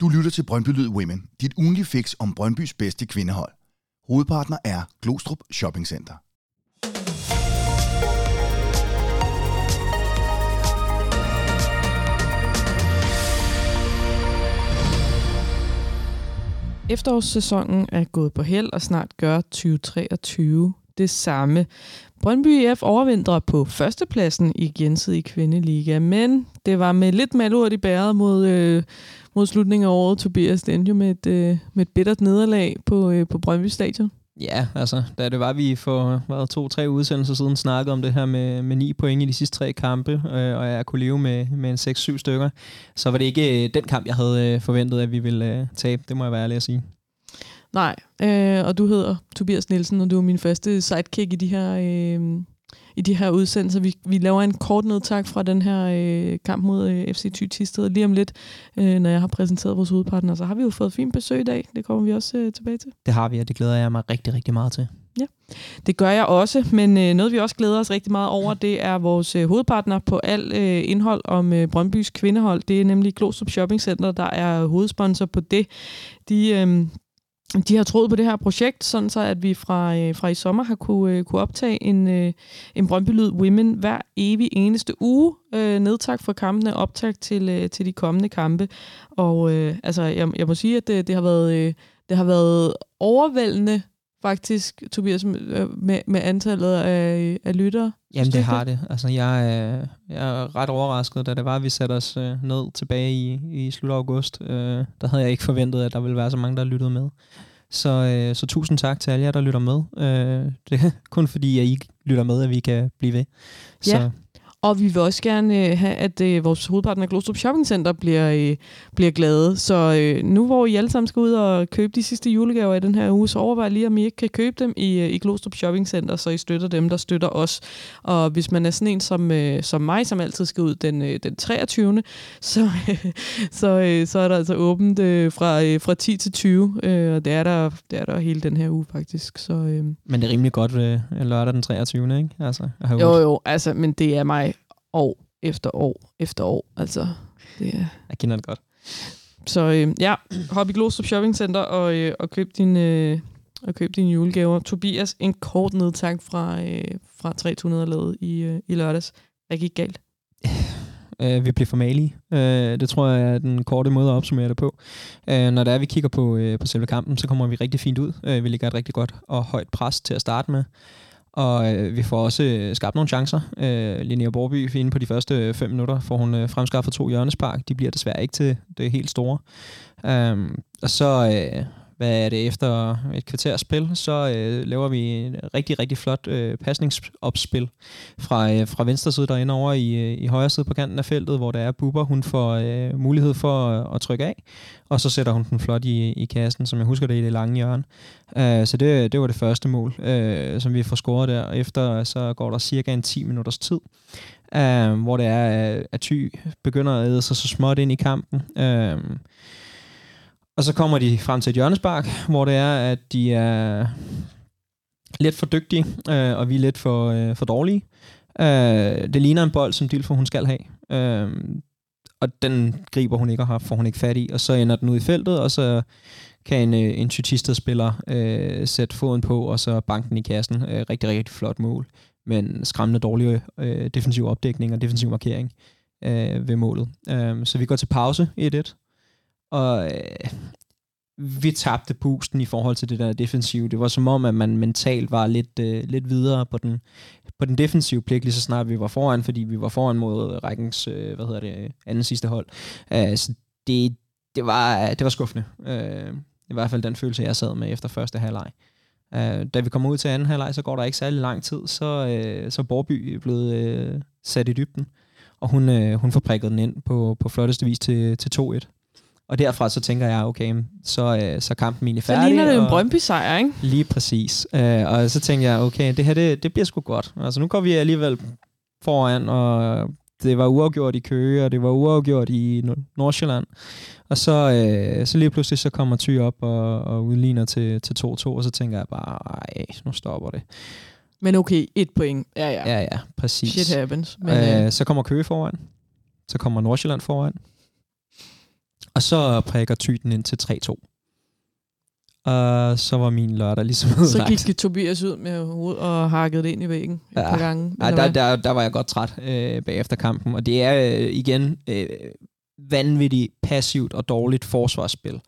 Du lytter til Brøndby Lyd Women, dit ugenlige fix om Brøndbys bedste kvindehold. Hovedpartner er Glostrup Shopping Center. Efterårssæsonen er gået på held og snart gør 2023 det samme. Brøndby IF overvintrer på førstepladsen i gensidig kvindeliga, men det var med lidt malurt i bæret mod, øh, mod slutningen af året. Tobias det endte jo med et, øh, med et bittert nederlag på, øh, på Brøndby Stadion. Ja, altså, da det var, vi for var to-tre udsendelser siden snakkede om det her med, med ni point i de sidste tre kampe, øh, og jeg kunne leve med, med en 6-7 stykker, så var det ikke øh, den kamp, jeg havde øh, forventet, at vi ville øh, tabe. Det må jeg være ærlig at sige. Nej, øh, og du hedder Tobias Nielsen, og du er min første sidekick i de her, øh, i de her udsendelser. Vi, vi laver en kort nedtak fra den her øh, kamp mod øh, FC Thy Tisted lige om lidt, øh, når jeg har præsenteret vores hovedpartner. Så har vi jo fået fint besøg i dag. Det kommer vi også øh, tilbage til. Det har vi, og det glæder jeg mig rigtig, rigtig meget til. Ja, det gør jeg også, men øh, noget vi også glæder os rigtig meget over, det er vores øh, hovedpartner på al øh, indhold om øh, Brøndbys kvindehold. Det er nemlig Glostrup Shopping Center, der er hovedsponsor på det. De, øh, de har troet på det her projekt, sådan så at vi fra, øh, fra i sommer har kunne, øh, kunne optage en, øh, en Brøndby Lyd Women hver evig eneste uge. Øh, nedtak fra kampene, optag til, øh, til de kommende kampe. Og øh, altså, jeg, jeg må sige, at det, det, har været, øh, det har været overvældende faktisk, Tobias, med, med antallet af, af lyttere? Jamen, det har det. Altså, jeg, er, jeg er ret overrasket, da det var, at vi satte os øh, ned tilbage i, i slut af august. Øh, der havde jeg ikke forventet, at der ville være så mange, der lyttede med. Så, øh, så tusind tak til alle jer, der lytter med. Øh, det er kun fordi, at I lytter med, at vi kan blive ved. Så. Ja. Og vi vil også gerne øh, have, at øh, vores hovedpartner Glostrup Shopping Center bliver, øh, bliver glade. Så øh, nu hvor I alle sammen skal ud og købe de sidste julegaver i den her uge, så overvej lige, om I ikke kan købe dem i, øh, i Glostrup Shopping Center, så I støtter dem, der støtter os. Og hvis man er sådan en som, øh, som mig, som altid skal ud den, øh, den 23., så, øh, så, øh, så er der altså åbent øh, fra, øh, fra 10 til 20, øh, og det er, der, det er der hele den her uge faktisk. Så, øh. Men det er rimelig godt ved lørdag den 23., ikke? Altså, jo, jo, altså, men det er mig år efter år efter år. Altså, det er... Jeg kender det godt. Så øh, ja, hop i Glostrup Shopping Center og, øh, og køb din... Øh, og køb dine julegaver. Tobias, en kort nedtak fra, øh, fra 300 lavet i, øh, i lørdags. Hvad gik galt? Uh, vi blev for malige. Uh, det tror jeg er den korte måde at opsummere det på. Uh, når der er, vi kigger på, uh, på selve kampen, så kommer vi rigtig fint ud. Uh, vi ligger et rigtig godt og højt pres til at starte med. Og øh, vi får også øh, skabt nogle chancer. Øh, Linnea Borby inde på de første øh, fem minutter får hun øh, fremskaffet to hjørnespark. De bliver desværre ikke til det helt store. Øh, og så øh, hvad er det, efter et kvarter spil, så øh, laver vi en rigtig, rigtig flot øh, pasningsopspil fra, øh, fra venstre side derinde over i, øh, i højre side på kanten af feltet, hvor der er Buber, hun får øh, mulighed for at, at trykke af, og så sætter hun den flot i, i kassen, som jeg husker det i det lange hjørne. Uh, så det, det var det første mål, uh, som vi får scoret der. Efter så går der cirka en 10 minutters tid, uh, hvor det er, at Ty begynder at æde sig så småt ind i kampen. Uh, og så kommer de frem til et hjørnespark, hvor det er, at de er lidt for dygtige, øh, og vi er lidt for, øh, for dårlige. Øh, det ligner en bold, som Dilfo hun skal have. Øh, og den griber hun ikke og har, får hun ikke fat i. Og så ender den ud i feltet, og så kan en, øh, en Tytista-spiller øh, sætte foden på, og så banken i kassen. Øh, rigtig, rigtig flot mål. Men skræmmende dårlig øh, defensiv opdækning og defensiv markering øh, ved målet. Øh, så vi går til pause 1-1. Og øh, vi tabte pusten i forhold til det der defensive. Det var som om, at man mentalt var lidt, øh, lidt videre på den, på den defensive pligt, lige så snart vi var foran, fordi vi var foran mod rækkens, øh, hvad hedder det, anden sidste hold. Øh, så det, det, var, det var skuffende. Øh, I hvert fald den følelse, jeg sad med efter første halvleg. Uh, da vi kommer ud til anden halvleg, så går der ikke særlig lang tid, så, uh, så Borby er blevet uh, sat i dybden, og hun, uh, hun får prikket den ind på, på flotteste vis til, til 2-1. Og derfra så tænker jeg, okay, så, øh, så kampen egentlig færdig. Så ligner det en Brøndby-sejr, ikke? Lige præcis. Øh, og så tænker jeg, okay, det her, det, det bliver sgu godt. Altså nu går vi alligevel foran, og det var uafgjort i Køge, og det var uafgjort i Nordsjælland. Og så, øh, så lige pludselig så kommer Ty op og, og udligner til, til 2-2, og så tænker jeg bare, ej, nu stopper det. Men okay, et point. Ja, ja. Ja, ja, præcis. Shit happens. Men, øh, øh, så kommer Køge foran. Så kommer Nordsjælland foran. Og så prikker tyten ind til 3-2. Og så var min lørdag ligesom Så gik det Tobias ud med hovedet og hakkede det ind i væggen ja. et par gange. Ja, der, der, der var jeg godt træt øh, bagefter kampen. Og det er øh, igen øh, vanvittigt passivt og dårligt forsvarsspil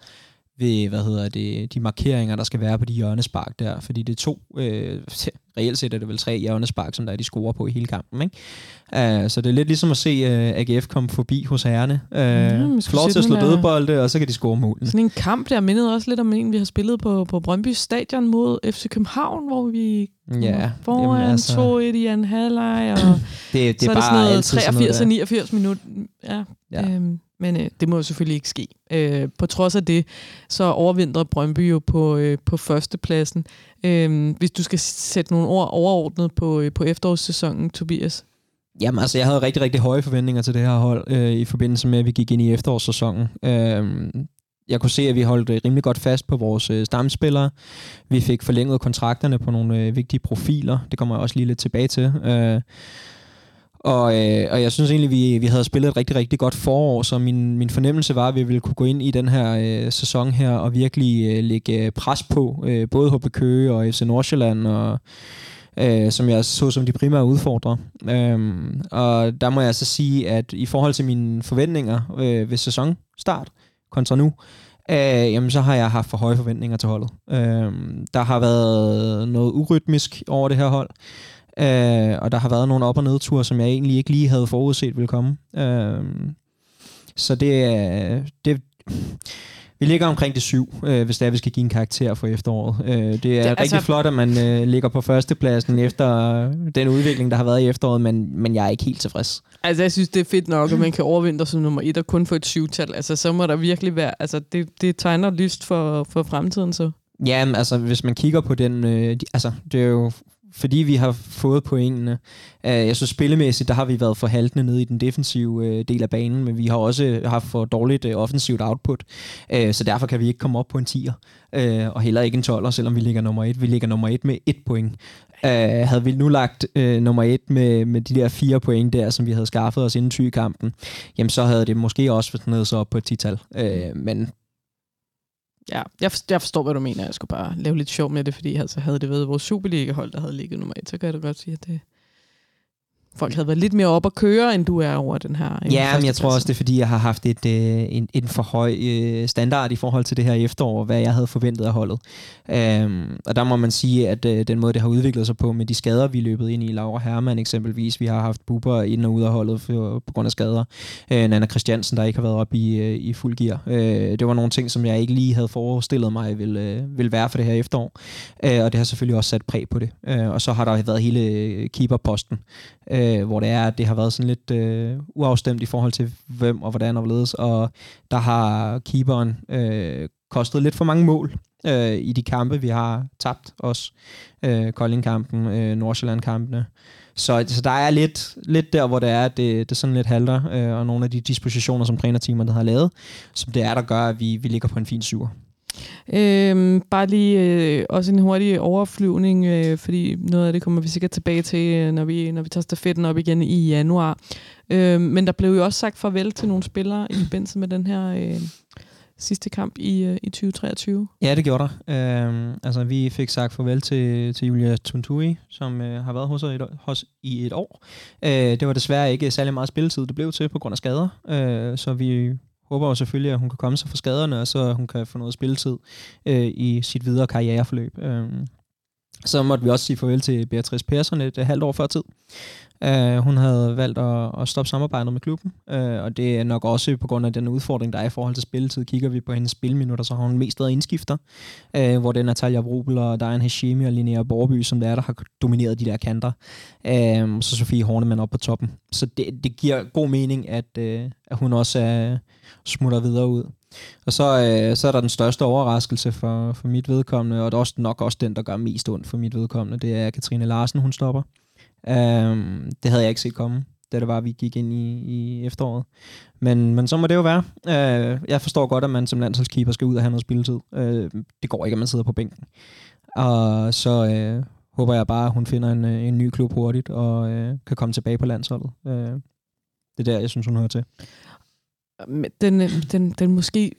ved, hvad hedder det, de markeringer, der skal være på de hjørnespark der. Fordi det er to, øh, reelt set er det vel tre hjørnespark, som der er de scorer på i hele kampen. Ikke? Uh, så det er lidt ligesom at se uh, AGF komme forbi hos herrene. Uh, mm, Flot til at slå dødbolde, og så kan de score målene. Sådan en kamp der mindede også lidt om en, vi har spillet på, på Brøndby Stadion mod FC København, hvor vi Ja, foran altså, 2-1 i en halvleg, og det, det så er, er det sådan noget 83 og 89 minutter. Ja, ja. Øhm, men øh, det må jo selvfølgelig ikke ske. Øh, på trods af det, så overvinder Brøndby jo på, øh, på førstepladsen. Øh, hvis du skal sætte nogle ord overordnet på, øh, på efterårssæsonen, Tobias? Jamen altså, jeg havde rigtig, rigtig høje forventninger til det her hold øh, i forbindelse med, at vi gik ind i efterårssæsonen. Øh, jeg kunne se, at vi holdt øh, rimelig godt fast på vores øh, stamspillere. Vi fik forlænget kontrakterne på nogle øh, vigtige profiler. Det kommer jeg også lige lidt tilbage til. Øh, og, øh, og jeg synes egentlig, vi, vi havde spillet et rigtig, rigtig godt forår, så min, min fornemmelse var, at vi ville kunne gå ind i den her øh, sæson her og virkelig øh, lægge øh, pres på, øh, både HB Køge og FC Nordsjælland, og, øh, som jeg så som de primære udfordrere. Øh, og der må jeg så sige, at i forhold til mine forventninger øh, ved sæsonstart kontra nu, øh, jamen så har jeg haft for høje forventninger til holdet. Øh, der har været noget urytmisk over det her hold. Øh, og der har været nogle op- og nedture, som jeg egentlig ikke lige havde forudset ville komme. Øh, så det er... Det, vi ligger omkring det syv, øh, hvis det er, vi skal give en karakter for efteråret. Øh, det er det, rigtig altså... flot, at man øh, ligger på førstepladsen efter den udvikling, der har været i efteråret, men, men jeg er ikke helt tilfreds. Altså, jeg synes, det er fedt nok, at man kan overvinde som nummer et og kun få et syvtal. Altså, så må der virkelig være... Altså, det, det tegner lyst for, for fremtiden, så. Ja, altså, hvis man kigger på den... Øh, de, altså, det er jo fordi vi har fået pointene. Øh, jeg synes spillemæssigt, der har vi været for haltende nede i den defensive øh, del af banen, men vi har også haft for dårligt øh, offensivt output, så derfor kan vi ikke komme op på en 10'er, og heller ikke en 12'er, selvom vi ligger nummer 1. Vi ligger nummer 1 med et point. Havde vi nu lagt nummer 1 med, med de der fire point der, som vi havde skaffet os inden kampen, jamen så havde det måske også været nede så op på et 10-tal. Men Ja, jeg, jeg forstår, hvad du mener. Jeg skulle bare lave lidt sjov med det, fordi altså, havde det været vores Superliga-hold, der havde ligget nummer et, så kan jeg da godt sige, at det, folk havde været lidt mere op at køre, end du er over den her. Ja, men jeg tror også, det er fordi, jeg har haft et, øh, en, en for høj øh, standard i forhold til det her efterår, hvad jeg havde forventet af holdet. Um, og der må man sige, at øh, den måde, det har udviklet sig på med de skader, vi løbet ind i, Laura Hermann eksempelvis, vi har haft buber ind og ud af holdet for, på grund af skader. Uh, Nana Christiansen, der ikke har været op i, uh, i fuld gear. Uh, det var nogle ting, som jeg ikke lige havde forestillet mig ville, uh, ville være for det her efterår. Uh, og det har selvfølgelig også sat præg på det. Uh, og så har der været hele keeperposten. Øh, hvor det er, at det har været sådan lidt øh, uafstemt i forhold til hvem og hvordan og hvorledes, og der har keeperen øh, kostet lidt for mange mål øh, i de kampe, vi har tabt også. Øh, Kolding-kampen, øh, Nordsjælland-kampene. Så, så der er lidt, lidt der, hvor det er, at det, det sådan lidt halter, øh, og nogle af de dispositioner, som trænerteamet har lavet, som det er, der gør, at vi, vi ligger på en fin syver. Øhm, bare lige øh, også en hurtig overflyvning, øh, fordi noget af det kommer vi sikkert tilbage til, øh, når vi, når vi tager stafetten op igen i januar. Øh, men der blev jo også sagt farvel til nogle spillere i forbindelse med den her øh, sidste kamp i, øh, i 2023. Ja, det gjorde der. Øh, altså, vi fik sagt farvel til, til Julia Tuntui, som øh, har været hos os, et, hos, i et år. Øh, det var desværre ikke særlig meget spilletid, det blev til på grund af skader, øh, så vi håber jo selvfølgelig, at hun kan komme sig fra skaderne, og så hun kan få noget spilletid øh, i sit videre karriereforløb. Øh. Så måtte vi også sige farvel til Beatrice Persson et, et halvt år før tid. Uh, hun havde valgt at, at stoppe samarbejdet med klubben, uh, og det er nok også på grund af den udfordring, der er i forhold til spilletid. Kigger vi på hendes spilminutter, så har hun mest været indskifter, uh, hvor det er Natalia Brubel og Diane Hashimi og Linnea Borby, som det er, der har domineret de der kanter. Uh, så Sofie Hornemann op på toppen. Så det, det giver god mening, at, uh, at hun også uh, smutter videre ud. Og så, øh, så er der den største overraskelse for, for mit vedkommende, og det er også nok også den, der gør mest ondt for mit vedkommende, det er Katrine Larsen, hun stopper. Um, det havde jeg ikke set komme, da det var, at vi gik ind i, i efteråret. Men, men så må det jo være. Uh, jeg forstår godt, at man som landsholdskeeper skal ud og have noget spilletid. Uh, det går ikke, at man sidder på bænken. Og så uh, håber jeg bare, at hun finder en, en ny klub hurtigt og uh, kan komme tilbage på landsholdet. Uh, det er der, jeg synes, hun hører til. den, den, den måske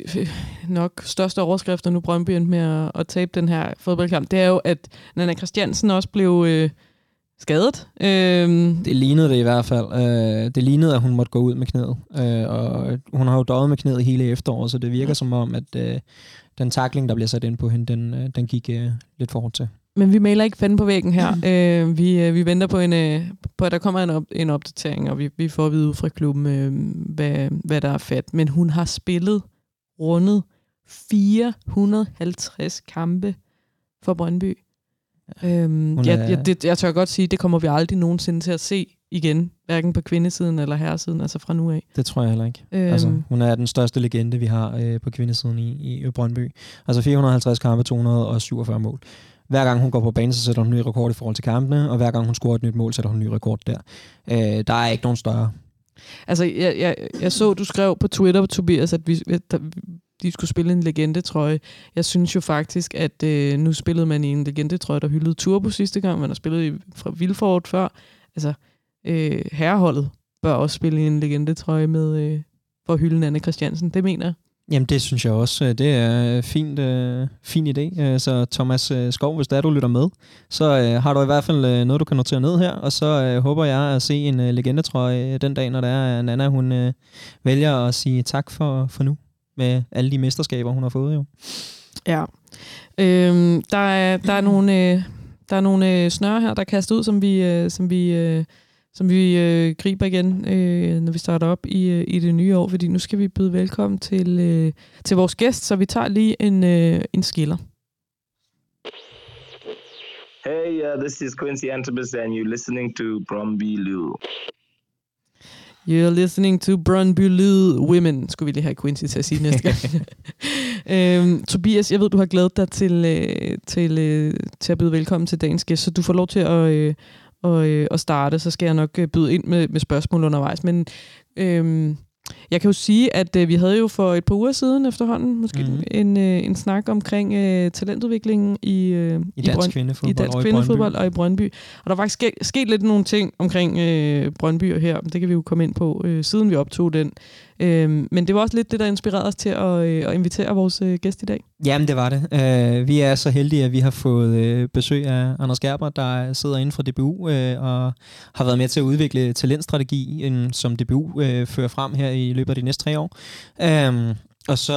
nok største overskrift, nu Brøndby endte med at, at tabe den her fodboldkamp, det er jo, at Nana Christiansen også blev øh, skadet. Øhm. Det lignede det i hvert fald. Øh, det lignede, at hun måtte gå ud med knæet. Øh, og hun har jo døjet med knæet hele efteråret, så det virker ja. som om, at øh, den takling, der bliver sat ind på hende, den, øh, den gik øh, lidt for hårdt til. Men vi maler ikke fanden på væggen her. Mm. Øh, vi, øh, vi venter på, en, øh, på, at der kommer en, op, en opdatering, og vi, vi får at vide ud fra klubben, øh, hvad, hvad der er fedt. Men hun har spillet rundet 450 kampe for Brøndby. Øhm, jeg, jeg, det, jeg tør godt sige, det kommer vi aldrig nogensinde til at se igen, hverken på kvindesiden eller herresiden, altså fra nu af. Det tror jeg heller ikke. Øhm, altså, hun er den største legende, vi har øh, på kvindesiden i, i Brøndby. Altså 450 kampe, 247 mål. Hver gang hun går på banen, så sætter hun en ny rekord i forhold til kampene, og hver gang hun scorer et nyt mål, sætter hun en ny rekord der. Øh, der er ikke nogen større. Altså, jeg, jeg, jeg så, du skrev på Twitter, Tobias, at vi, at de skulle spille en legendetrøje. Jeg synes jo faktisk, at øh, nu spillede man i en legendetrøje, der hyldede Turbo sidste gang. Man har spillet i, fra Vilfort før. Altså, øh, herreholdet bør også spille i en legendetrøje med øh, for at hylde Anne Christiansen. Det mener jeg. Jamen det synes jeg også, øh, det er øh, fint, øh, fin idé. Øh, så Thomas Skov, hvis der du lytter med, så øh, har du i hvert fald noget, du kan notere ned her, og så øh, håber jeg at se en øh, legendetrøje den dag, når der er, at Nana hun øh, vælger at sige tak for, for nu, med alle de mesterskaber, hun har fået jo. Ja, øhm, der, er, der er nogle, øh, der er nogle øh, snøre her, der er kastet ud, som vi, øh, som vi øh, som vi øh, griber igen, øh, når vi starter op i, øh, i det nye år, fordi nu skal vi byde velkommen til, øh, til vores gæst, så vi tager lige en, øh, en skiller. Hey, uh, this is Quincy Antibus, and you're listening to Bromby Lou. You're listening to Brøndby Lyd Women, skulle vi lige have Quincy til at sige næste gang. øhm, Tobias, jeg ved, du har glædet dig til, øh, til, øh, til at byde velkommen til dagens gæst, så du får lov til at, øh, og, øh, at starte, så skal jeg nok øh, byde ind med, med spørgsmål undervejs. Men øh, jeg kan jo sige, at øh, vi havde jo for et par uger siden efterhånden måske mm-hmm. en, øh, en snak omkring øh, talentudviklingen i, øh, I dansk, Brøn- kvindefodbold, i dansk og kvindefodbold og i Brøndby. Og der var faktisk sket, sket lidt nogle ting omkring øh, Brøndby og her, det kan vi jo komme ind på, øh, siden vi optog den. Øh, men det var også lidt det, der inspirerede os til at, øh, at invitere vores øh, gæst i dag. Jamen, det var det. Øh, vi er så heldige, at vi har fået øh, besøg af Anders Gerber, der sidder inden for DBU øh, og har været med til at udvikle talentstrategien, øh, som DBU øh, fører frem her i løbet af de næste tre år. Øh, og så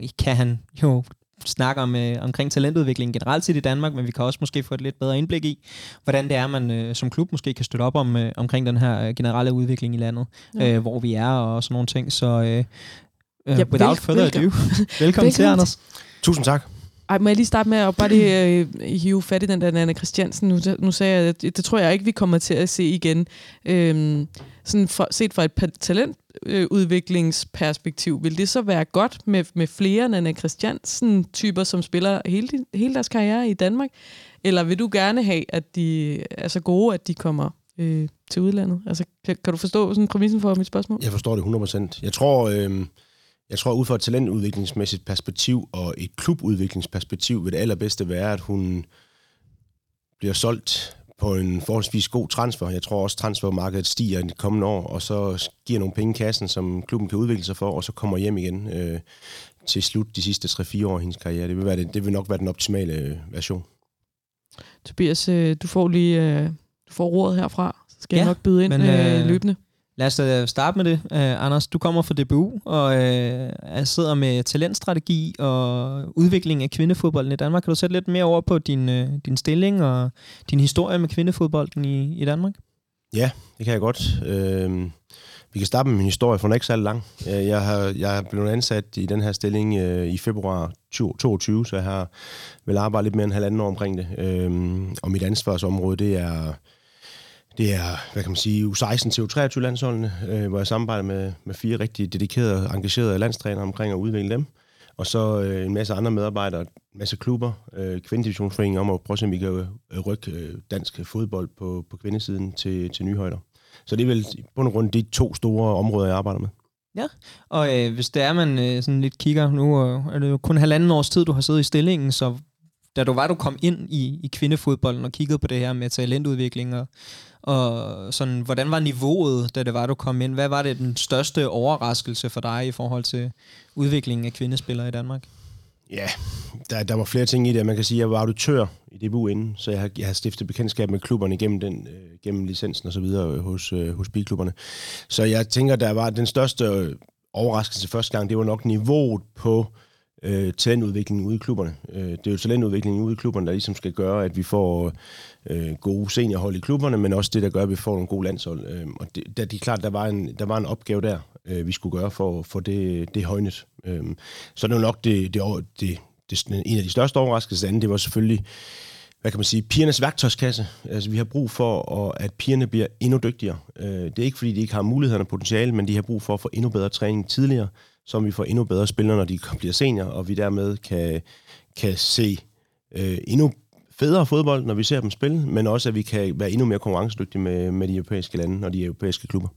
øh, kan han jo snakke om, øh, omkring talentudvikling generelt set i Danmark, men vi kan også måske få et lidt bedre indblik i, hvordan det er, man øh, som klub måske kan støtte op om øh, omkring den her øh, generelle udvikling i landet, ja. øh, hvor vi er og sådan nogle ting. Så øh, øh, ja, without vel- further ado, velkommen, velkommen til, Anders. Tusind tak. Ej, må jeg lige starte med at bare lige øh, hive fat i den der Anna Christiansen. Nu, nu sagde jeg, at det, det tror jeg ikke, vi kommer til at se igen. Øhm, sådan for, set fra et talentudviklingsperspektiv, vil det så være godt med, med flere Anna Christiansen-typer, som spiller hele, hele deres karriere i Danmark? Eller vil du gerne have, at de er så gode, at de kommer øh, til udlandet? Altså, kan, kan du forstå sådan præmissen for mit spørgsmål? Jeg forstår det 100%. Jeg tror... Øh jeg tror, ud fra et talentudviklingsmæssigt perspektiv og et klubudviklingsperspektiv vil det allerbedste være, at hun bliver solgt på en forholdsvis god transfer. Jeg tror også, at transfermarkedet stiger i de kommende år, og så giver nogle penge i kassen, som klubben kan udvikle sig for, og så kommer hjem igen øh, til slut de sidste 3-4 år af hendes karriere. Det vil, være det, det vil nok være den optimale øh, version. Tobias, øh, du får lige øh, du får ordet herfra, så skal ja, jeg nok byde ind men, øh, løbende. Lad os uh, starte med det. Uh, Anders, du kommer fra DBU og uh, sidder med talentstrategi og udvikling af kvindefodbolden i Danmark. Kan du sætte lidt mere over på din, uh, din stilling og din historie med kvindefodbolden i, i Danmark? Ja, det kan jeg godt. Uh, vi kan starte med min historie, for den er ikke særlig lang. Jeg har, jeg er blevet ansat i den her stilling uh, i februar 2022, så jeg har vel arbejdet lidt mere end halvanden år omkring det. Uh, og mit ansvarsområde, det er det er, hvad kan man sige, U16 til U23 landsholdene, øh, hvor jeg samarbejder med, med fire rigtig dedikerede, engagerede landstrænere omkring at udvikle dem. Og så øh, en masse andre medarbejdere, en masse klubber, øh, kvindedivisionsforeningen om at prøve at se, om vi kan øh, rykke øh, dansk fodbold på, på kvindesiden til, til nye højder. Så det er vel på grund grund de to store områder, jeg arbejder med. Ja, og øh, hvis det er, man øh, sådan lidt kigger, nu øh, er det jo kun halvanden års tid, du har siddet i stillingen, så da du var, du kom ind i, i kvindefodbolden og kiggede på det her med talentudvikling og, og sådan, hvordan var niveauet, da det var, du kom ind? Hvad var det den største overraskelse for dig i forhold til udviklingen af kvindespillere i Danmark? Ja, der, der var flere ting i det. Man kan sige, at jeg var auditør i DBU inden, så jeg har, jeg har stiftet bekendtskab med klubberne gennem, den, øh, gennem licensen og så videre øh, hos, øh, hos biklubberne. Så jeg tænker, der var den største øh, overraskelse første gang, det var nok niveauet på øh, øh, talentudviklingen ude i klubberne. Øh, det er jo talentudviklingen ude i klubberne, der ligesom skal gøre, at vi får øh, gode seniorhold i klubberne, men også det, der gør, at vi får nogle gode landshold. Øh, og det, der, det er klart, der var en, der var en opgave der, øh, vi skulle gøre for, for det, det højnet. Øh, så det var nok det, det, det, det, en af de største overraskelser. Det, det var selvfølgelig hvad kan man sige, pigernes værktøjskasse. Altså, vi har brug for, at at pigerne bliver endnu dygtigere. Øh, det er ikke, fordi de ikke har mulighederne og potentiale, men de har brug for at få endnu bedre træning tidligere, som vi får endnu bedre spillere, når de bliver senior, og vi dermed kan, kan se øh, endnu federe fodbold, når vi ser dem spille, men også, at vi kan være endnu mere konkurrencedygtige med, med de europæiske lande og de europæiske klubber.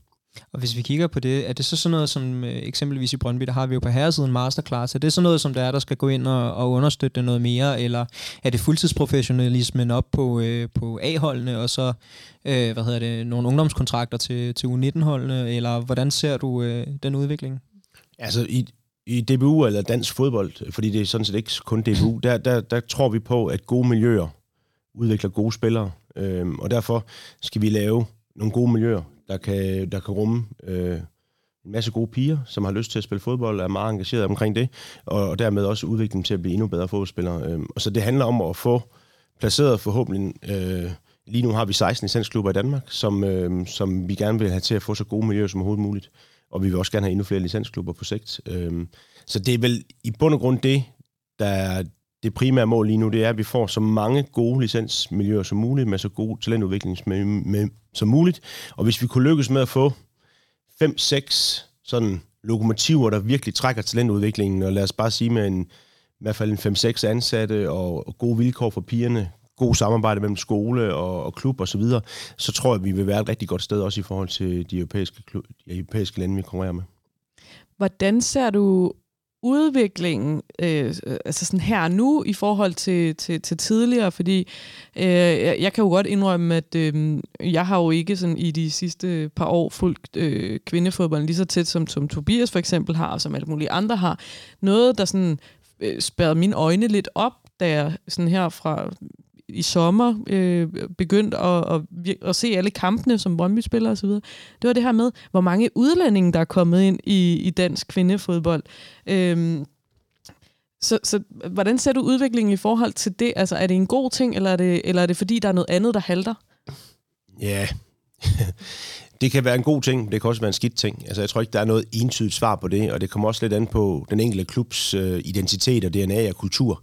Og hvis vi kigger på det, er det så sådan noget som øh, eksempelvis i Brøndby, der har vi jo på herresiden masterclass, er det sådan noget som der er, der skal gå ind og, og understøtte noget mere, eller er det fuldtidsprofessionalismen op på, øh, på A-holdene, og så øh, hvad hedder det, nogle ungdomskontrakter til, til U19-holdene, eller hvordan ser du øh, den udvikling? Altså i, i DBU eller dansk fodbold, fordi det er sådan set ikke kun DBU, der, der, der tror vi på, at gode miljøer udvikler gode spillere, øhm, og derfor skal vi lave nogle gode miljøer, der kan, der kan rumme øh, en masse gode piger, som har lyst til at spille fodbold, og er meget engageret omkring det, og, og dermed også udvikle dem til at blive endnu bedre fodboldspillere. Øhm, og så det handler om at få placeret forhåbentlig, øh, lige nu har vi 16 licensklubber i Danmark, som, øh, som vi gerne vil have til at få så gode miljøer som overhovedet muligt og vi vil også gerne have endnu flere licensklubber på sigt. Øhm, så det er vel i bund og grund det, der er det primære mål lige nu, det er, at vi får så mange gode licensmiljøer som muligt, med så god talentudvikling som muligt. Og hvis vi kunne lykkes med at få 5-6 sådan lokomotiver, der virkelig trækker talentudviklingen, og lad os bare sige med en, i hvert fald en 5-6 ansatte og, og gode vilkår for pigerne, god samarbejde mellem skole og, og klub og så videre, så tror jeg, at vi vil være et rigtig godt sted også i forhold til de europæiske, klub, de europæiske lande, vi konkurrerer med. Hvordan ser du udviklingen, øh, altså sådan her nu, i forhold til, til, til tidligere? Fordi øh, jeg, jeg kan jo godt indrømme, at øh, jeg har jo ikke sådan i de sidste par år fulgt øh, kvindefodbolden lige så tæt, som, som Tobias for eksempel har, og som alle mulige andre har. Noget, der sådan øh, spærrede mine øjne lidt op, da jeg sådan her fra i sommer øh, begyndt at, at, at se alle kampene som Brøndby spiller osv., det var det her med, hvor mange udlændinge, der er kommet ind i, i dansk kvindefodbold. Øhm, så, så hvordan ser du udviklingen i forhold til det? Altså, er det en god ting, eller er det, eller er det fordi, der er noget andet, der halter? Ja, det kan være en god ting, det kan også være en skidt ting. Altså, jeg tror ikke, der er noget entydigt svar på det, og det kommer også lidt an på den enkelte klubs øh, identitet og DNA og kultur.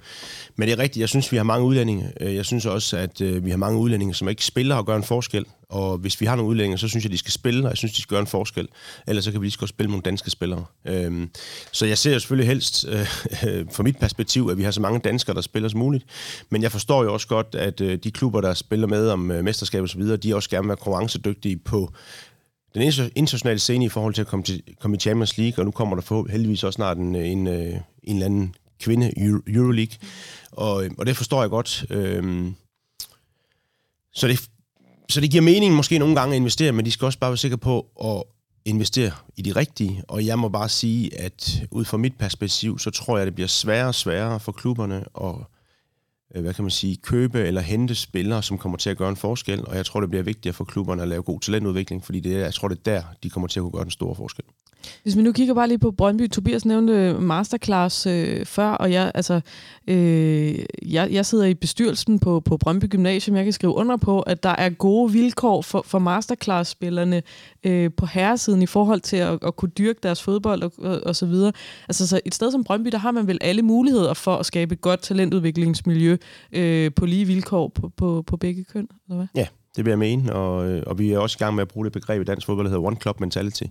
Men det er rigtigt, jeg synes, vi har mange udlændinge. Øh, jeg synes også, at øh, vi har mange udlændinge, som ikke spiller og gør en forskel. Og hvis vi har nogle udlændinge, så synes jeg, de skal spille, og jeg synes, de skal gøre en forskel. Ellers så kan vi lige så godt spille nogle danske spillere. Øhm, så jeg ser selvfølgelig helst, øh, øh, fra mit perspektiv, at vi har så mange danskere, der spiller som muligt. Men jeg forstår jo også godt, at øh, de klubber, der spiller med om øh, og så videre, de også gerne vil være konkurrencedygtige på den internationale scene i forhold til at komme, til, komme i Champions League, og nu kommer der for, heldigvis også snart en, en, øh, en eller anden kvinde Euroleague, og, øh, og det forstår jeg godt. Øhm, så, det, så det giver mening måske nogle gange at investere, men de skal også bare være sikre på at investere i de rigtige, og jeg må bare sige, at ud fra mit perspektiv, så tror jeg, det bliver sværere og sværere for klubberne at Øh, hvad kan man sige, købe eller hente spillere, som kommer til at gøre en forskel, og jeg tror, det bliver vigtigt for klubberne at lave god talentudvikling, fordi det jeg tror, det er der, de kommer til at kunne gøre den store forskel. Hvis vi nu kigger bare lige på Brøndby, Tobias nævnte masterclass øh, før, og jeg, altså, øh, jeg, jeg sidder i bestyrelsen på, på Brøndby Gymnasium. Jeg kan skrive under på, at der er gode vilkår for, for masterclass-spillerne øh, på herresiden i forhold til at, at kunne dyrke deres fodbold og, og, og så videre. Altså så et sted som Brøndby, der har man vel alle muligheder for at skabe et godt talentudviklingsmiljø øh, på lige vilkår på, på, på begge køn, eller hvad? Ja, det vil jeg mene, og, øh, og vi er også i gang med at bruge det begreb i dansk fodbold, der hedder One Club Mentality.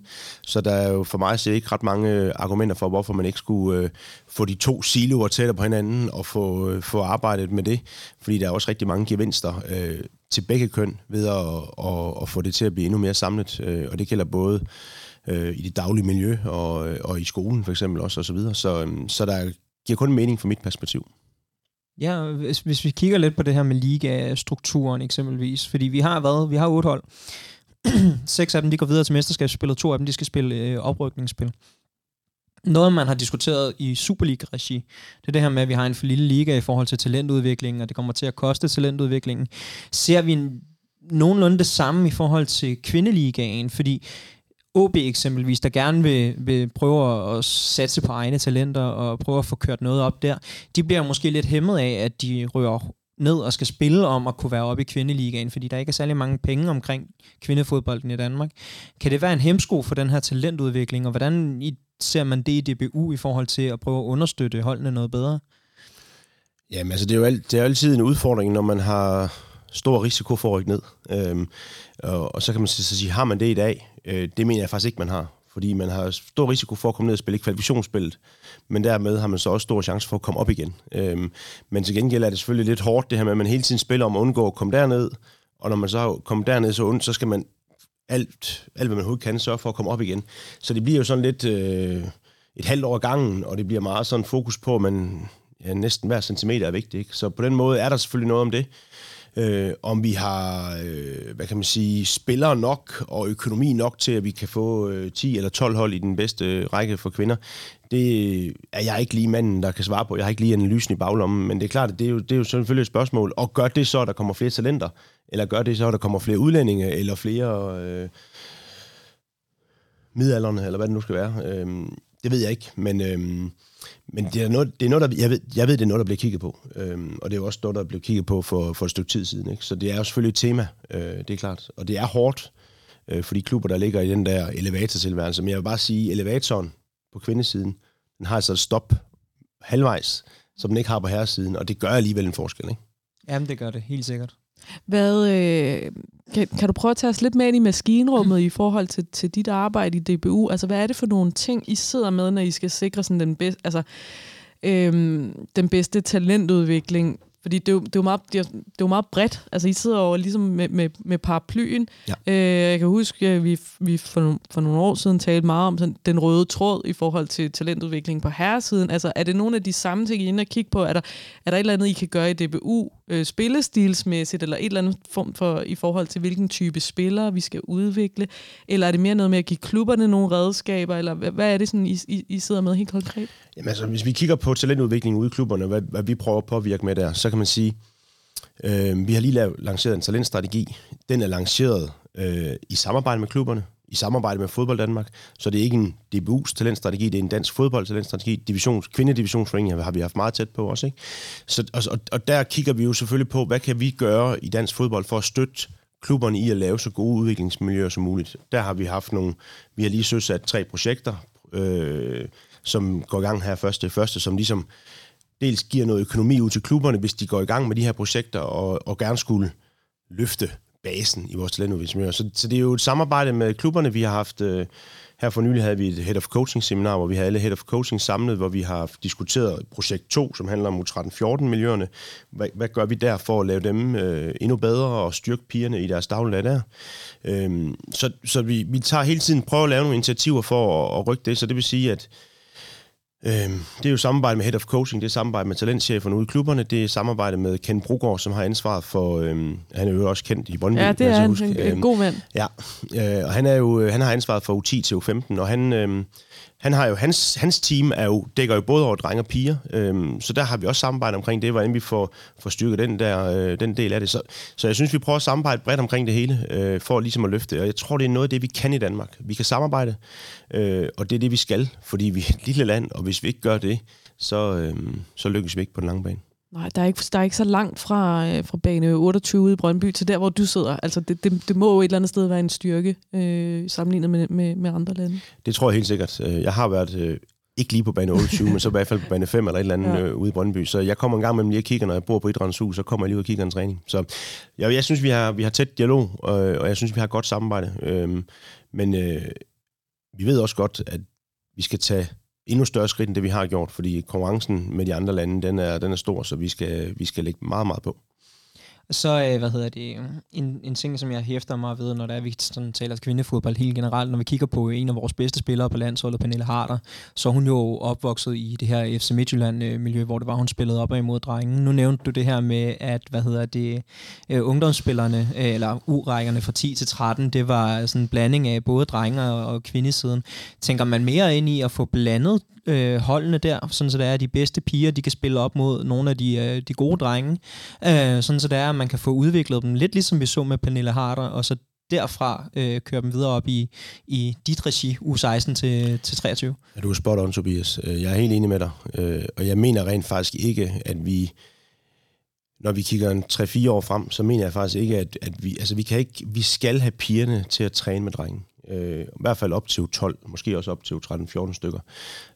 Så der er jo for mig se ikke ret mange øh, argumenter for, hvorfor man ikke skulle øh, få de to siloer tættere på hinanden og få, øh, få arbejdet med det. Fordi der er også rigtig mange gevinster øh, til begge køn ved at, at, at få det til at blive endnu mere samlet. Øh, og det gælder både øh, i det daglige miljø og, øh, og i skolen for eksempel også, og så videre. Så, øh, så der giver kun mening fra mit perspektiv. Ja, hvis, hvis vi kigger lidt på det her med ligastrukturen eksempelvis, fordi vi har været, vi har otte hold. Seks af dem, de går videre til mesterskabsspillet, to af dem, de skal spille øh, oprykningsspil. Noget, man har diskuteret i Superliga-regi, det er det her med, at vi har en for lille liga i forhold til talentudviklingen, og det kommer til at koste talentudviklingen. Ser vi en, nogenlunde det samme i forhold til kvindeligaen, fordi OB eksempelvis, der gerne vil, vil prøve at satse på egne talenter og prøve at få kørt noget op der, de bliver måske lidt hæmmet af, at de rører ned og skal spille om at kunne være oppe i kvindeligaen, fordi der ikke er særlig mange penge omkring kvindefodbolden i Danmark. Kan det være en hemsko for den her talentudvikling, og hvordan ser man det i DBU i forhold til at prøve at understøtte holdene noget bedre? Jamen altså, det er jo, alt, det er jo altid en udfordring, når man har stor risiko for at rykke ned. Øhm, og, og så kan man så sige, har man det i dag? Øh, det mener jeg faktisk ikke, man har. Fordi man har stor risiko for at komme ned og spille kvalifikationsspillet, men dermed har man så også stor chance for at komme op igen. Øhm, men til gengæld er det selvfølgelig lidt hårdt, det her med, at man hele tiden spiller om at undgå at komme derned, og når man så kommer derned, så, ondt, så skal man alt, alt, hvad man overhovedet kan, sørge for at komme op igen. Så det bliver jo sådan lidt øh, et halvt år gangen, og det bliver meget sådan fokus på, at man ja, næsten hver centimeter er vigtig. Ikke? Så på den måde er der selvfølgelig noget om det øh, om vi har, øh, hvad kan man sige, spillere nok og økonomi nok til, at vi kan få øh, 10 eller 12 hold i den bedste øh, række for kvinder. Det er jeg ikke lige manden, der kan svare på. Jeg har ikke lige analysen i baglommen, men det er klart, at det er jo, det er jo selvfølgelig et spørgsmål. Og gør det så, at der kommer flere talenter? Eller gør det så, at der kommer flere udlændinge? Eller flere øh, midalderne? Eller hvad det nu skal være? Øh, det ved jeg ikke, men... Øh, men det er noget, det er noget der, jeg, ved, jeg ved, det er noget, der bliver kigget på. Øhm, og det er jo også noget, der bliver kigget på for, for et stykke tid siden. Ikke? Så det er jo selvfølgelig et tema, øh, det er klart. Og det er hårdt øh, for de klubber, der ligger i den der elevatortilværelse. Men jeg vil bare sige, elevatoren på kvindesiden, den har altså et stop halvvejs, som den ikke har på herresiden. Og det gør alligevel en forskel. Ikke? Jamen, det gør det, helt sikkert. Hvad, øh, kan, kan du prøve at tage os lidt med ind i maskinrummet i forhold til, til dit arbejde i DBU? Altså, hvad er det for nogle ting, I sidder med, når I skal sikre sådan den, bedste, altså, øh, den bedste talentudvikling fordi det er, jo, det, er jo meget, det, er, det er jo meget bredt. Altså, I sidder jo ligesom med, med, med paraplyen. Ja. Øh, jeg kan huske, at vi, vi for, for nogle år siden talte meget om sådan, den røde tråd i forhold til talentudvikling på herresiden. Altså, er det nogle af de samme ting, I er inde og kigge på? Er der, er der et eller andet, I kan gøre i DBU, øh, spillestilsmæssigt, eller et eller andet form for, i forhold til, hvilken type spillere vi skal udvikle? Eller er det mere noget med at give klubberne nogle redskaber? Eller hvad, hvad er det, sådan, I, I, I sidder med helt konkret? Jamen altså, hvis vi kigger på talentudvikling ude i klubberne, hvad, hvad vi prøver at påvirke med der, så kan man sige, øh, vi har lige lavet, lanceret en talentstrategi. Den er lanceret øh, i samarbejde med klubberne, i samarbejde med Fodbold Danmark, så det er ikke en DBU's talentstrategi, det er en dansk fodboldtalentstrategi. Divisions, kvindedivisionsforeningen har vi haft meget tæt på også. Ikke? Så, og, og der kigger vi jo selvfølgelig på, hvad kan vi gøre i dansk fodbold for at støtte klubberne i at lave så gode udviklingsmiljøer som muligt. Der har vi haft nogle, vi har lige søsat tre projekter, øh, som går i gang her første første, som ligesom dels giver noget økonomi ud til klubberne, hvis de går i gang med de her projekter, og, og gerne skulle løfte basen i vores talentudviklingsmiljø. Så, så det er jo et samarbejde med klubberne. Vi har haft, øh, her for nylig havde vi et Head of Coaching seminar, hvor vi havde alle Head of Coaching samlet, hvor vi har diskuteret projekt 2, som handler om U13-14 miljøerne. Hvad, hvad gør vi der for at lave dem øh, endnu bedre og styrke pigerne i deres dagligdag der? Øhm, så så vi, vi tager hele tiden prøver at lave nogle initiativer for at, at rykke det, så det vil sige, at det er jo samarbejde med Head of Coaching, det er samarbejde med talentcheferne ude i klubberne, det er samarbejde med Ken Brugård, som har ansvaret for, øhm, han er jo også kendt i Brøndby. Ja, det er han, en, en god mand. Ja, øh, og han, er jo, øh, han har ansvaret for U10 til U15, og han, øh, han har jo, hans, hans team er jo, dækker jo både over drenge og piger, øhm, så der har vi også samarbejde omkring det, hvordan vi får, får styrket den, der, øh, den del af det. Så, så jeg synes, vi prøver at samarbejde bredt omkring det hele, øh, for ligesom at løfte og jeg tror, det er noget af det, vi kan i Danmark. Vi kan samarbejde, øh, og det er det, vi skal, fordi vi er et lille land, og hvis vi ikke gør det, så, øh, så lykkes vi ikke på den lange bane. Nej, der er ikke, der er ikke så langt fra, øh, fra bane 28 i Brøndby til der, hvor du sidder. Altså, det, det, det må jo et eller andet sted være en styrke øh, sammenlignet med, med, med andre lande. Det tror jeg helt sikkert. Øh, jeg har været øh, ikke lige på bane 28, men så i hvert fald på bane 5 eller et eller andet ja. øh, ude i Brøndby. Så jeg kommer en gang med lige og kigger, når jeg bor på Idrættens Hus, så kommer jeg lige og kigger en træning. Så jeg, jeg synes, vi har, vi har tæt dialog, og, og jeg synes, vi har godt samarbejde. Øh, men øh, vi ved også godt, at vi skal tage endnu større skridt, end det vi har gjort, fordi konkurrencen med de andre lande, den er, den er stor, så vi skal, vi skal lægge meget, meget på. Så, øh, hvad hedder det, en, en ting, som jeg hæfter mig ved, når der er, vi sådan taler kvindefodbold helt generelt, når vi kigger på øh, en af vores bedste spillere på landsholdet, Pernille Harder, så er hun jo opvokset i det her FC Midtjylland-miljø, øh, hvor det var, hun spillede op imod drengen. Nu nævnte du det her med, at, hvad hedder det, øh, ungdomsspillerne, øh, eller urækkerne fra 10 til 13, det var sådan en blanding af både drenge og, og kvindesiden. Tænker man mere ind i at få blandet øh, holdene der, sådan så det er, at de bedste piger, de kan spille op mod nogle af de, øh, de gode drenge, øh, sådan så det er, man kan få udviklet dem, lidt ligesom vi så med Pernille Harder, og så derfra øh, køre dem videre op i, i dit regi, U16 til, til 23. Ja, du er spot on, Tobias. Øh, jeg er helt enig med dig, øh, og jeg mener rent faktisk ikke, at vi, når vi kigger en 3-4 år frem, så mener jeg faktisk ikke, at, at vi, altså vi, kan ikke, vi skal have pigerne til at træne med drengen. Øh, I hvert fald op til 12, måske også op til 13-14 stykker.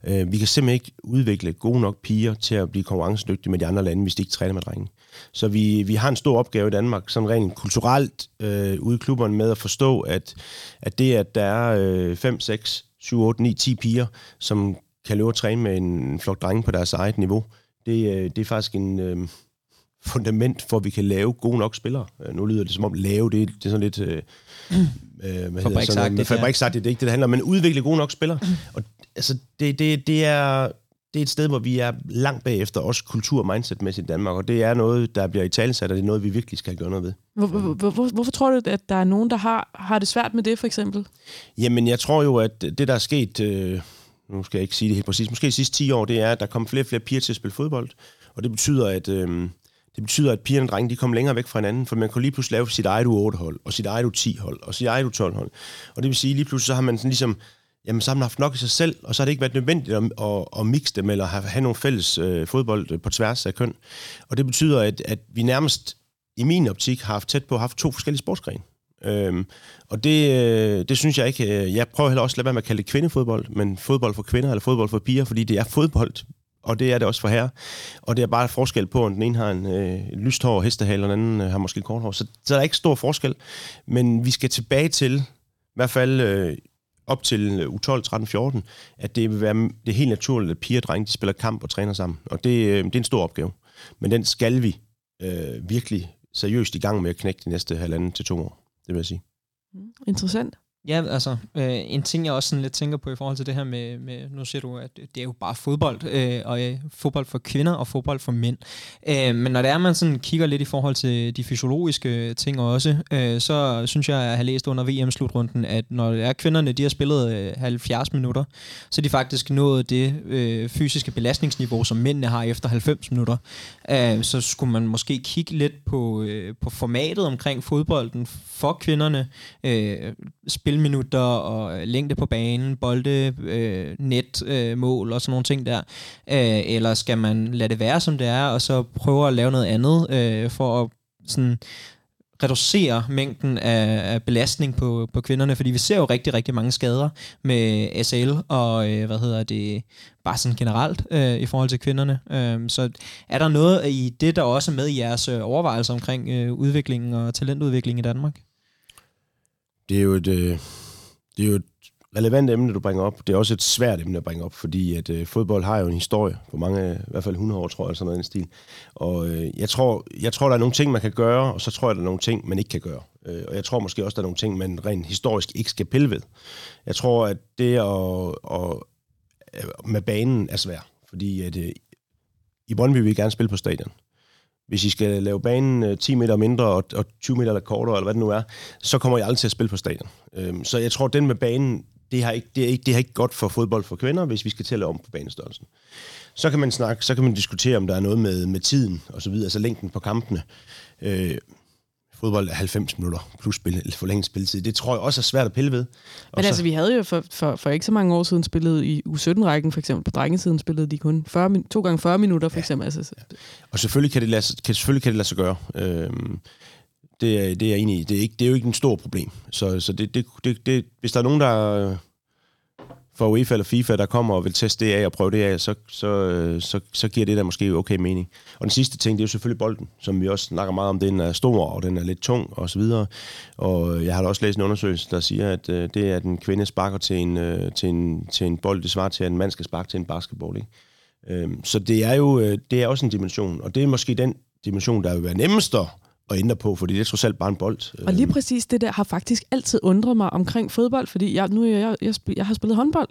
Øh, vi kan simpelthen ikke udvikle gode nok piger til at blive konkurrencedygtige med de andre lande, hvis de ikke træner med drenge. Så vi, vi har en stor opgave i Danmark, sådan rent kulturelt øh, ude i klubberne med at forstå, at, at det, at der er øh, 5, 6, 7, 8, 9, 10 piger, som kan løbe og træne med en flok drenge på deres eget niveau, det, øh, det er faktisk en... Øh, fundament for, at vi kan lave gode nok spillere. Øh, nu lyder det som om lave, det, det er sådan lidt... Øh, øh, hvad fabriksagtigt. Fabriksagtigt, det er ikke det, det handler om, men udvikle gode nok spillere. Og altså, det, det, det er det er et sted, hvor vi er langt bagefter, også kultur- og mindset-mæssigt i Danmark, og det er noget, der bliver i talsat, og det er noget, vi virkelig skal gøre noget ved. Hvor, hvor, hvor, hvorfor tror du, at der er nogen, der har, har det svært med det, for eksempel? Jamen, jeg tror jo, at det, der er sket, øh, nu skal jeg ikke sige det helt præcis, måske de sidste 10 år, det er, at der kommer flere og flere piger til at spille fodbold, og det betyder, at... Øh, det betyder, at pigerne og drengene de kom længere væk fra hinanden, for man kunne lige pludselig lave sit eget U8-hold, og sit eget U10-hold, og sit eget U12-hold. Og det vil sige, lige pludselig så har man sådan ligesom, jamen så har man haft nok i sig selv, og så har det ikke været nødvendigt at, at, at mixe dem, eller have, have nogle fælles øh, fodbold øh, på tværs af køn. Og det betyder, at, at vi nærmest i min optik har haft tæt på haft to forskellige sportsgrene. Øhm, og det, øh, det synes jeg ikke. Øh, jeg prøver heller også at lade være med at kalde det kvindefodbold, men fodbold for kvinder eller fodbold for piger, fordi det er fodbold og det er det også for her. Og det er bare forskel på, om den ene har en øh, lyst hår og hestehale, og den anden øh, har måske kort hår. Så, så der er ikke stor forskel. Men vi skal tilbage til, i hvert fald øh, op til U12, 13, 14, at det vil være det er helt naturligt, at piger og drenge de spiller kamp og træner sammen. Og det, øh, det er en stor opgave. Men den skal vi øh, virkelig seriøst i gang med at knække de næste halvanden til to år. Det vil jeg sige. Interessant. Ja, altså, øh, en ting jeg også sådan lidt tænker på i forhold til det her med, med nu siger du, at det er jo bare fodbold, øh, og øh, fodbold for kvinder og fodbold for mænd. Øh, men når det er, man sådan kigger lidt i forhold til de fysiologiske ting også, øh, så synes jeg, at jeg har læst under VM-slutrunden, at når det er kvinderne, de har spillet øh, 70 minutter, så er de faktisk nået det øh, fysiske belastningsniveau, som mændene har efter 90 minutter. Øh, så skulle man måske kigge lidt på, øh, på formatet omkring fodbolden for kvinderne, øh, spilminutter og øh, længde på banen, bolde, øh, net, øh, mål og sådan nogle ting der? Øh, eller skal man lade det være, som det er, og så prøve at lave noget andet øh, for at sådan reducere mængden af, af belastning på, på kvinderne, fordi vi ser jo rigtig, rigtig mange skader med SL og, øh, hvad hedder det, bare sådan generelt øh, i forhold til kvinderne. Øh, så er der noget i det, der også er med i jeres øh, overvejelser omkring øh, udviklingen og talentudviklingen i Danmark? Det er jo et, øh, det er jo et relevant emne, du bringer op. Det er også et svært emne at bringe op, fordi at øh, fodbold har jo en historie på mange, i hvert fald 100 år, tror jeg, sådan noget en stil. Og øh, jeg, tror, jeg tror, der er nogle ting, man kan gøre, og så tror jeg, der er nogle ting, man ikke kan gøre. Øh, og jeg tror måske også, der er nogle ting, man rent historisk ikke skal pille ved. Jeg tror, at det at, at, med banen er svært, fordi at, øh, i Brøndby vil vi gerne spille på stadion hvis I skal lave banen øh, 10 meter mindre og, og 20 meter eller kortere, eller hvad det nu er, så kommer I aldrig til at spille på stadion. Øhm, så jeg tror, at den med banen, det har, ikke, det, er ikke, det har ikke godt for fodbold for kvinder, hvis vi skal til at lave om på banestørrelsen. Så kan man snakke, så kan man diskutere, om der er noget med, med tiden og så videre, altså længden på kampene. Øh, fodbold er 90 minutter plus spil, forlænget spilletid. Det tror jeg også er svært at pille ved. Og Men så, altså, vi havde jo for, for, for ikke så mange år siden spillet i U17-rækken, for eksempel på drengesiden spillede de kun 40, to gange 40 minutter, for ja, eksempel. Altså, ja. Og selvfølgelig kan det lade, kan, selvfølgelig kan det lade sig gøre. Øhm, det, er, det er jeg enig i. Det er, ikke, det er jo ikke en stor problem. Så, så det, det, det, det, hvis der er nogen, der for UEFA eller FIFA, der kommer og vil teste det af og prøve det af, så, så, øh, så, så giver det der måske okay mening. Og den sidste ting, det er jo selvfølgelig bolden, som vi også snakker meget om. Den er stor, og den er lidt tung, og så videre. Og jeg har også læst en undersøgelse, der siger, at øh, det er, at en kvinde sparker til en, øh, til en, til en bold, det svarer til, at en mand skal sparke til en basketball. Ikke? Øh, så det er jo øh, det er også en dimension, og det er måske den dimension, der vil være nemmest at at ændre på, fordi det er trods alt bare en bold. Og lige Øhm, præcis det der har faktisk altid undret mig omkring fodbold, fordi jeg, nu jeg, jeg, spil- jeg har spillet håndbold,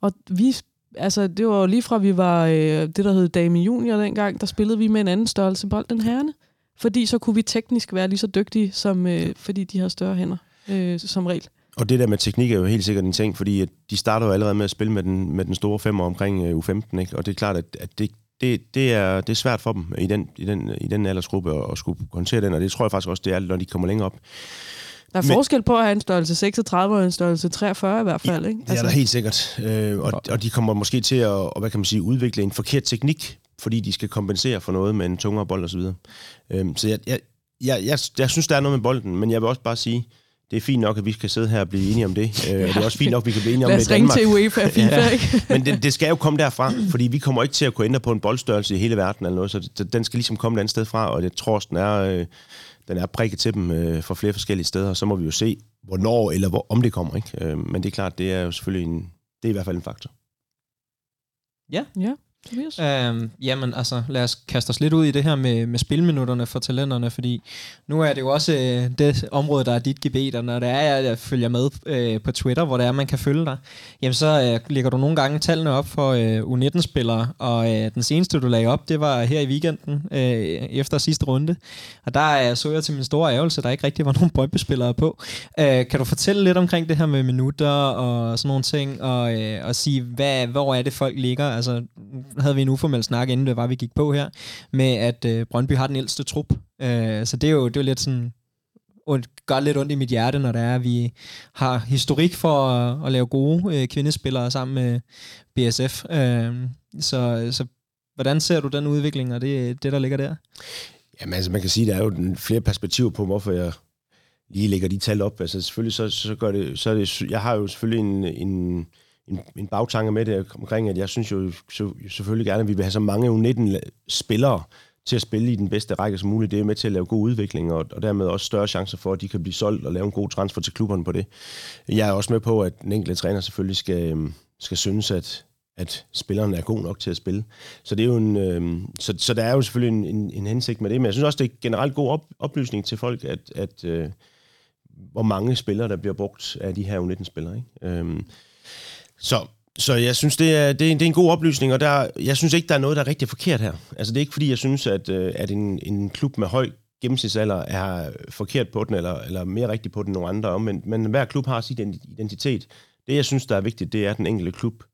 og vi, altså det var lige fra vi var øh, det, der hed Dame Junior dengang, der spillede vi med en anden størrelse bold end herrene. Fordi så kunne vi teknisk være lige så dygtige, som, øh, fordi de har større hænder, øh, som regel. Og det der med teknik er jo helt sikkert en ting, fordi at de starter jo allerede med at spille med den, med den store femmer omkring øh, U15, ikke? og det er klart, at, at det, det, det, er, det er svært for dem i den, i den, i den aldersgruppe at, at skulle håndtere den, og det tror jeg faktisk også, det er, når de kommer længere op. Der er Men- Men, forskel på at have en størrelse 36 og en størrelse 43 i hvert fald, ikke? Det er der helt sikkert, øh, og, og de kommer måske til at og, hvad kan man sige, udvikle en forkert teknik, fordi de skal kompensere for noget med en tungere bold osv. Øh, så jeg, jeg, jeg, jeg, jeg synes, der er noget med bolden, men jeg vil også bare sige, det er fint nok, at vi kan sidde her og blive enige om det, øh, og det er også fint nok, at vi kan blive enige om Lad det os i ringe Danmark. til UEFA og FIFA, Ja. ikke? Men det, det skal jo komme derfra, fordi vi kommer ikke til at kunne ændre på en boldstørrelse i hele verden eller noget, så det, den skal ligesom komme et andet sted fra, og jeg tror også, den er, øh, den er prikket til dem øh, fra flere forskellige steder, og så må vi jo se, hvornår eller hvor, om det kommer. Ikke? Øh, men det er klart, det er jo selvfølgelig en, det er i hvert fald en faktor. Ja, Tobias. Øhm, jamen altså, lad os kaste os lidt ud i det her med, med spilminutterne for talenterne, fordi nu er det jo også øh, det område, der er dit gebet, og når det er, jeg, jeg følger med øh, på Twitter, hvor det er, man kan følge dig, jamen så øh, lægger du nogle gange tallene op for øh, U19-spillere, og øh, den seneste, du lagde op, det var her i weekenden, øh, efter sidste runde, og der øh, så jeg til min store ærgelse, der ikke rigtig var nogen brøndby på. Øh, kan du fortælle lidt omkring det her med minutter og sådan nogle ting, og, øh, og sige, hvad, hvor er det, folk ligger? Altså, havde vi en uformel snak, inden det var, vi gik på her, med at øh, Brøndby har den ældste trup. Øh, så det er jo, det er jo lidt sådan, ondt, gør lidt ondt i mit hjerte, når det er, at vi har historik for at, at lave gode øh, kvindespillere sammen med BSF. Øh, så, så hvordan ser du den udvikling, og det, det der ligger der? Jamen altså, man kan sige, der er jo den- flere perspektiver på, hvorfor jeg lige lægger de tal op. Altså selvfølgelig, så, så gør det, så er det, jeg har jo selvfølgelig en, en, en, en bagtanke med det omkring, at jeg synes jo så, selvfølgelig gerne, at vi vil have så mange U19-spillere til at spille i den bedste række som muligt. Det er med til at lave god udvikling, og, og dermed også større chancer for, at de kan blive solgt og lave en god transfer til klubberne på det. Jeg er også med på, at den enkelte træner selvfølgelig skal, øhm, skal synes, at, at spilleren er god nok til at spille. Så det er jo en, øh, så, så der er jo selvfølgelig en, en, en hensigt med det, men jeg synes også, det er generelt god op, oplysning til folk, at, at øh, hvor mange spillere, der bliver brugt af de her U19-spillere. Ikke? Øh, så, så jeg synes, det er, det, er, det er en god oplysning, og der, jeg synes ikke, der er noget, der er rigtig forkert her. Altså det er ikke, fordi jeg synes, at, øh, at en, en klub med høj gennemsnitsalder er forkert på den, eller, eller mere rigtig på den end nogle andre, men, men hver klub har sin identitet. Det, jeg synes, der er vigtigt, det er, at den enkelte klub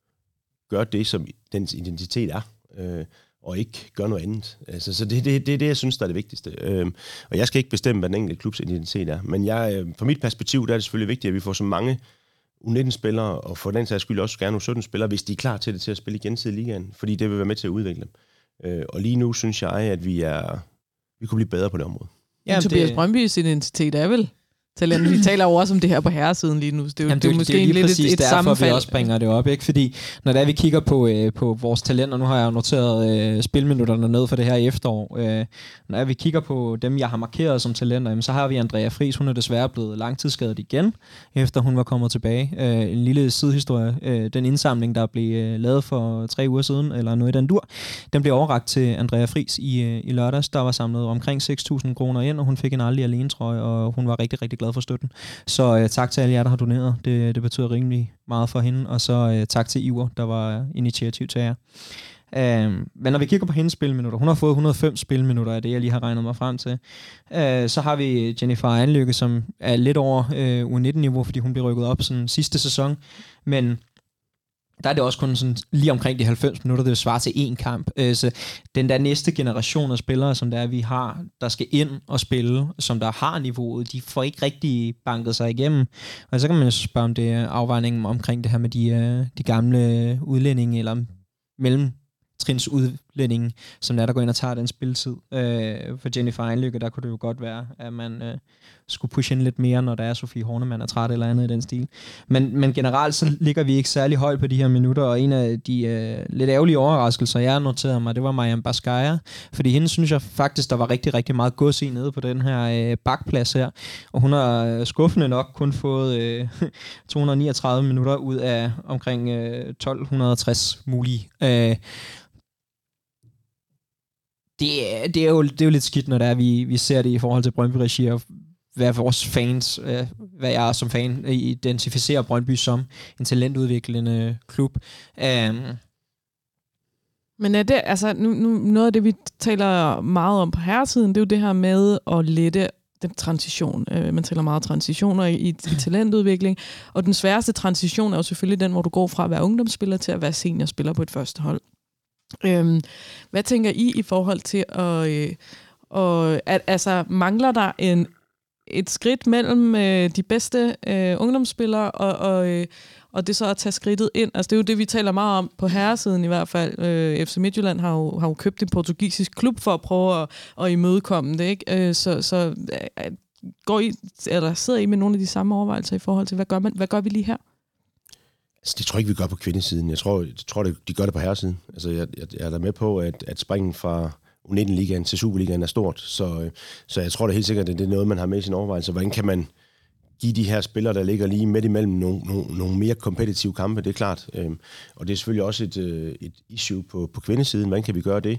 gør det, som dens identitet er, øh, og ikke gør noget andet. Altså, så det, det, det er det, jeg synes, der er det vigtigste. Øh, og jeg skal ikke bestemme, hvad den enkelte klubs identitet er. Men jeg, øh, fra mit perspektiv, der er det selvfølgelig vigtigt, at vi får så mange U19-spillere, og for den sags skyld også gerne U17-spillere, hvis de er klar til det til at spille igen til ligaen, fordi det vil være med til at udvikle dem. Øh, og lige nu synes jeg, at vi er vi kunne blive bedre på det område. Ja, Tobias Brøndbys identitet er vel talent. Vi taler jo også om det her på herresiden lige nu. Det er, jo, Jamen, det er jo måske det er en lige lidt præcis et, et derfor, sammenfald. vi også bringer det op. Ikke? Fordi når det er, vi kigger på, øh, på vores talenter, nu har jeg jo noteret øh, spilminutterne ned for det her efterår. Øh, når er, vi kigger på dem, jeg har markeret som talenter, jamen, så har vi Andrea Friis. Hun er desværre blevet langtidsskadet igen, efter hun var kommet tilbage. Øh, en lille sidehistorie. Øh, den indsamling, der blev øh, lavet for tre uger siden, eller noget i den dur, den blev overragt til Andrea Friis i, øh, i lørdags. Der var samlet omkring 6.000 kroner ind, og hun fik en aldrig alene trøje, og hun var rigtig, rigtig glad for støtten. Så øh, tak til alle jer, der har doneret. Det, det betyder rimelig meget for hende. Og så øh, tak til Iver, der var initiativtager. Øh, øhm, men når vi kigger på hendes spilminutter, hun har fået 105 spilminutter af det, jeg lige har regnet mig frem til. Øh, så har vi Jennifer Anlykke, som er lidt over øh, U19-niveau, fordi hun blev rykket op sådan sidste sæson. Men der er det også kun sådan lige omkring de 90 minutter, det vil svare til én kamp. Øh, så den der næste generation af spillere, som der er, vi har, der skal ind og spille, som der har niveauet, de får ikke rigtig banket sig igennem. Og så kan man jo spørge, om det er afvejningen omkring det her med de, øh, de gamle udlændinge, eller mellem trins udlændinge, som er, der går ind og tager den spilletid. Øh, for Jennifer Einlykke, der kunne det jo godt være, at man øh, skulle pushe ind lidt mere, når der er Sofie Hornemann er træt eller andet i den stil. Men, men generelt så ligger vi ikke særlig højt på de her minutter, og en af de øh, lidt ærgerlige overraskelser, jeg noterede mig, det var Mariam Baskaya, fordi hende synes jeg faktisk, der var rigtig, rigtig meget gods i nede på den her øh, bakplads her, og hun har øh, skuffende nok kun fået øh, 239 minutter ud af omkring øh, 1260 mulige. Øh, det, er, det, er jo, det er jo lidt skidt, når det er, vi, vi ser det i forhold til Brøndby Regi, og hvad vores fans, øh, hvad jeg som fan identificerer Brøndby som en talentudviklende klub. Um, men er det, altså, nu, nu, noget af det, vi taler meget om på herresiden, det er jo det her med at lette den transition. Øh, man taler meget transitioner i, i, i talentudvikling, og den sværeste transition er jo selvfølgelig den, hvor du går fra at være ungdomsspiller til at være seniorspiller på et første hold. Øhm, hvad tænker I i forhold til at, øh, og, at altså, mangler der en, et skridt mellem øh, de bedste øh, ungdomsspillere og, og, øh, og det så at tage skridtet ind. Altså det er jo det, vi taler meget om på herresiden i hvert fald. Øh, FC Midtjylland har jo, har jo købt en portugisisk klub for at prøve at, at imødekomme det. Ikke? Øh, så så øh, går I, eller sidder I med nogle af de samme overvejelser i forhold til, hvad gør, man, hvad gør vi lige her? Altså, det tror jeg ikke, vi gør på kvindesiden. Jeg tror, jeg tror det, de gør det på herresiden. Altså, jeg, jeg, jeg er da med på, at, at springen fra U19-ligaen til Superligaen er stort. Så, så jeg tror da helt sikkert, at det er noget, man har med i sin overvejelse. Hvordan kan man give de her spillere, der ligger lige midt imellem nogle, nogle, nogle mere kompetitive kampe, det er klart. Øhm, og det er selvfølgelig også et, øh, et issue på, på kvindesiden. Hvordan kan vi gøre det?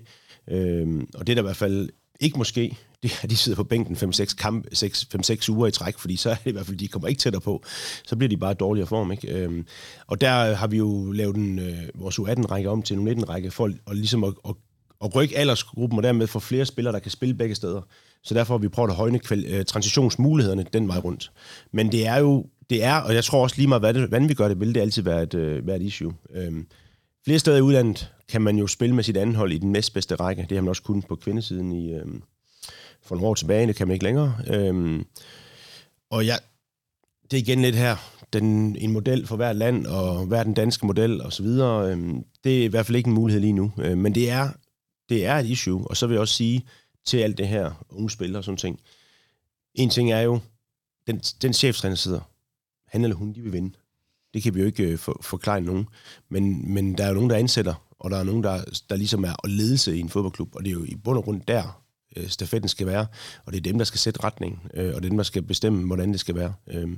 Øhm, og det er der i hvert fald ikke måske, de, de sidder på bænken 5-6 kamp, 5-6 uger i træk, fordi så er det i hvert fald, de kommer ikke tættere på. Så bliver de bare dårligere form. Ikke? Øhm, og der har vi jo lavet en, øh, vores U18-række om til en U19-række, for at, ligesom at, at, at rykke aldersgruppen, og dermed få flere spillere, der kan spille begge steder. Så derfor har vi prøvet at højne kval- øh, transitionsmulighederne den vej rundt. Men det er jo, det er, og jeg tror også lige meget, hvad det, hvordan vi gør det, vil det altid være et, øh, være et issue. Øhm, flere steder i udlandet kan man jo spille med sit andet hold i den næstbedste række. Det har man også kunnet på kvindesiden i, øhm, for nogle år tilbage, det kan man ikke længere. Øhm, og jeg, det er igen lidt her, den, en model for hvert land, og hver den danske model og så videre. Øhm, det er i hvert fald ikke en mulighed lige nu. Øhm, men det er, det er et issue, og så vil jeg også sige, til alt det her unge spillere og sådan ting. En ting er jo, den, den cheftræner sidder, han eller hun, de vil vinde. Det kan vi jo ikke øh, for, forklare nogen. Men, men der er jo nogen, der ansætter, og der er nogen, der, der ligesom er ledelse i en fodboldklub, og det er jo i bund og grund der, øh, stafetten skal være, og det er dem, der skal sætte retning, øh, og det er dem, der skal bestemme, hvordan det skal være. Øh,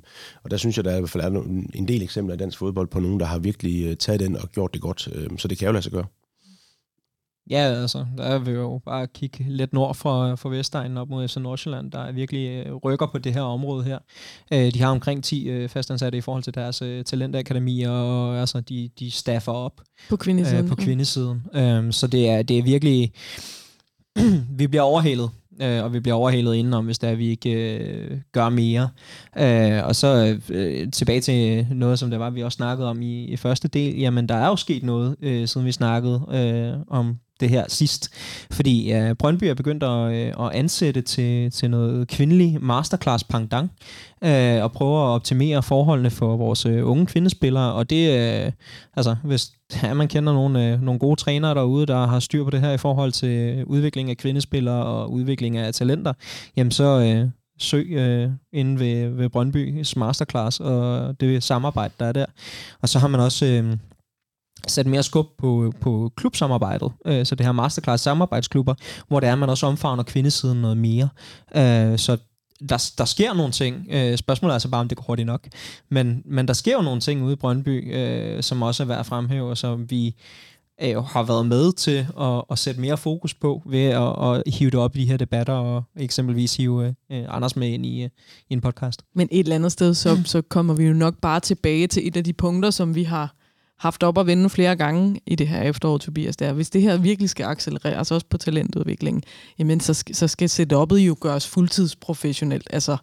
og der synes jeg, der i hvert fald er en del eksempler i dansk fodbold på nogen, der har virkelig øh, taget den og gjort det godt. Øh, så det kan jo lade sig gøre. Ja, altså, der er vi jo bare kigge lidt nord for, for Vestegnen op mod FC Nordsjælland, der er virkelig øh, rykker på det her område her. Øh, de har omkring 10 øh, fastansatte i forhold til deres øh, talentakademier, og altså, de, de staffer op på kvindesiden. Øh, på kvindesiden. Øh, så det er, det er virkelig... vi bliver overhalet øh, og vi bliver overhalet indenom, hvis der vi ikke øh, gør mere. Øh, og så øh, tilbage til noget, som det var, vi også snakkede om i, i første del. Jamen, der er jo sket noget, øh, siden vi snakkede øh, om det her sidst. Fordi ja, Brøndby er begyndt at, øh, at ansætte til, til noget kvindelig masterclass pangdang, øh, og prøver at optimere forholdene for vores øh, unge kvindespillere. Og det, øh, altså, hvis ja, man kender nogle, øh, nogle gode trænere derude, der har styr på det her i forhold til udvikling af kvindespillere og udvikling af talenter, jamen så... Øh, søg øh, inde ved, ved Brøndby's Masterclass og det samarbejde, der er der. Og så har man også øh, sat mere skub på, på klubsamarbejdet, øh, så det her masterclass samarbejdsklubber, hvor det er, at man også omfavner kvindesiden noget mere. Øh, så der, der sker nogle ting. Øh, spørgsmålet er altså bare, om det går hurtigt nok. Men, men der sker jo nogle ting ude i Brøndby, øh, som også er værd at fremhæve, og som vi øh, har været med til at, at sætte mere fokus på ved at, at hive det op i de her debatter og eksempelvis hive øh, Anders med ind i, øh, i en podcast. Men et eller andet sted, så, så kommer vi jo nok bare tilbage til et af de punkter, som vi har haft op at vende flere gange i det her efterår, Tobias, der. Hvis det her virkelig skal accelereres, altså også på talentudviklingen, jamen så, skal, så skal setup'et jo gøres fuldtidsprofessionelt, altså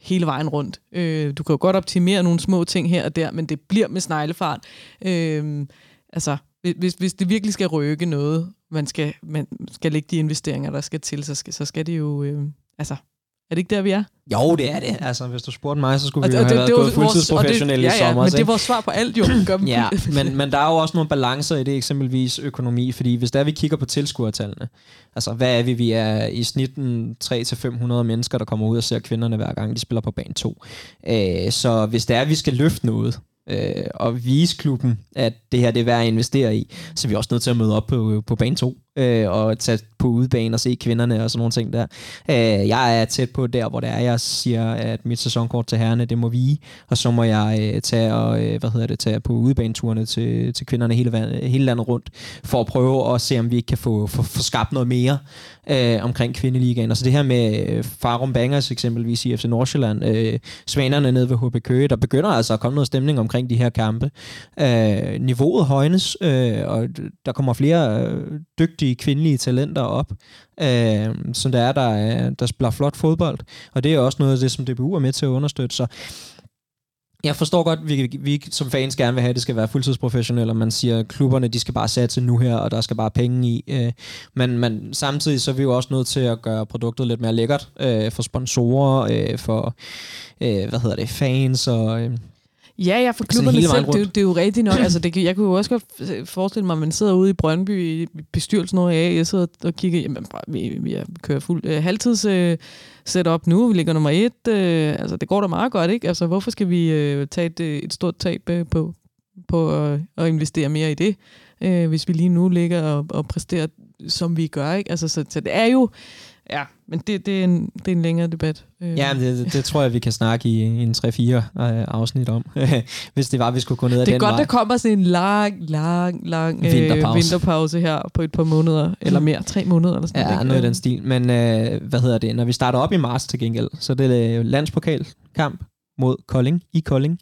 hele vejen rundt. Øh, du kan jo godt optimere nogle små ting her og der, men det bliver med sneglefart. Øh, altså, hvis, hvis det virkelig skal rykke noget, man skal, man skal lægge de investeringer, der skal til, så skal, så skal det jo... Øh, altså, er det ikke der, vi er? Jo, det er det. Altså, hvis du spurgte mig, så skulle og vi jo det, have det, været gået fuldtidsprofessionelle i sommer. men det er vores svar på alt jo. ja, men, men der er jo også nogle balancer i det, eksempelvis økonomi, fordi hvis der vi kigger på tilskuertallene, altså hvad er vi? Vi er i snitten 300-500 mennesker, der kommer ud og ser kvinderne hver gang, de spiller på bane 2. Øh, så hvis det er, vi skal løfte noget, øh, og vise klubben, at det her det er værd at investere i, så er vi også nødt til at møde op på, på bane 2 øh, og tage på udebane og se kvinderne og sådan nogle ting der. Øh, jeg er tæt på der, hvor det er, jeg siger, at mit sæsonkort til herrene, det må vige, og så må jeg øh, tage, og, øh, hvad hedder det, tage på udebaneturene til, til kvinderne hele, hele landet rundt, for at prøve at se, om vi ikke kan få, få, få skabt noget mere øh, omkring kvindeligaen. Og så det her med øh, Farum Bangers eksempelvis i FC Nordsjælland, øh, Svanerne nede ved HB Køge, der begynder altså at komme noget stemning omkring de her kampe. Øh, niveauet højnes, øh, og der kommer flere øh, dygtige kvindelige talenter op, øh, som der er, der, der spiller flot fodbold. Og det er også noget af det, som DBU er med til at understøtte. Så jeg forstår godt, at vi, vi som fans gerne vil have, at det skal være fuldtidsprofessionelt, og man siger, at klubberne de skal bare satse nu her, og der skal bare penge i. Øh, men, men samtidig så er vi jo også nødt til at gøre produktet lidt mere lækkert øh, for sponsorer, øh, for øh, hvad hedder det, fans og... Øh, Ja, ja, for klubberne selv, det, det er jo rigtigt nok. altså, det, jeg kunne jo også godt forestille mig, at man sidder ude i Brøndby i bestyrelsen over af, jeg sidder og kigger, jamen, vi, vi kører fuld uh, halvtids uh, setup nu, vi ligger nummer et, uh, altså det går da meget godt, ikke? Altså hvorfor skal vi uh, tage et, et stort tab uh, på, på uh, at investere mere i det, uh, hvis vi lige nu ligger og, og præsterer, som vi gør, ikke? Altså, så, så det er jo, Ja, men det, det, er, en, det er en længere debat. Øh. Ja, det, det tror jeg, vi kan snakke i en 3-4 øh, afsnit om, hvis det var, vi skulle gå ned ad den Det er godt, vej. der kommer sådan en lang, lang, lang øh, vinterpause. vinterpause her på et par måneder, eller mere, tre måneder eller sådan ja, noget. Ja, noget i den stil. Men øh, hvad hedder det? Når vi starter op i marts til gengæld, så det er det landspokalkamp mod Kolding, i Kolding.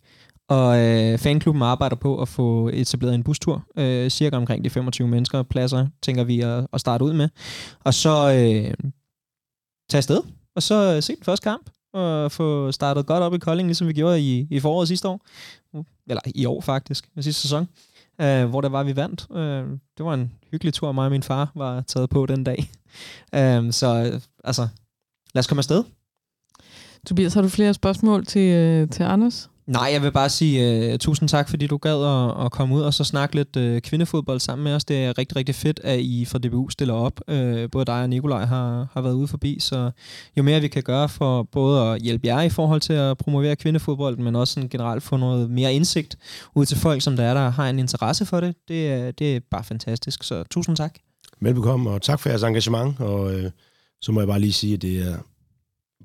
Og øh, fanklubben arbejder på at få etableret en bustur, øh, cirka omkring de 25 mennesker pladser, tænker vi at, at starte ud med. Og så øh, tage afsted, og så øh, se den første kamp, og få startet godt op i Kolding, ligesom vi gjorde i, i foråret sidste år. Eller i år faktisk, i sidste sæson. Uh, hvor der var, vi vandt. Uh, det var en hyggelig tur, mig og min far var taget på den dag. Uh, så altså, lad os komme afsted. Tobias, har du flere spørgsmål til, til Anders? Nej, jeg vil bare sige uh, tusind tak, fordi du gad at, at komme ud og så snakke lidt uh, kvindefodbold sammen med os. Det er rigtig, rigtig fedt, at I fra DBU stiller op. Uh, både dig og Nikolaj har, har været ude forbi, så jo mere vi kan gøre for både at hjælpe jer i forhold til at promovere kvindefodbold, men også sådan generelt få noget mere indsigt ud til folk, som der er, der har en interesse for det, det, det er bare fantastisk. Så tusind tak. Velbekomme, og tak for jeres engagement, og øh, så må jeg bare lige sige, at det er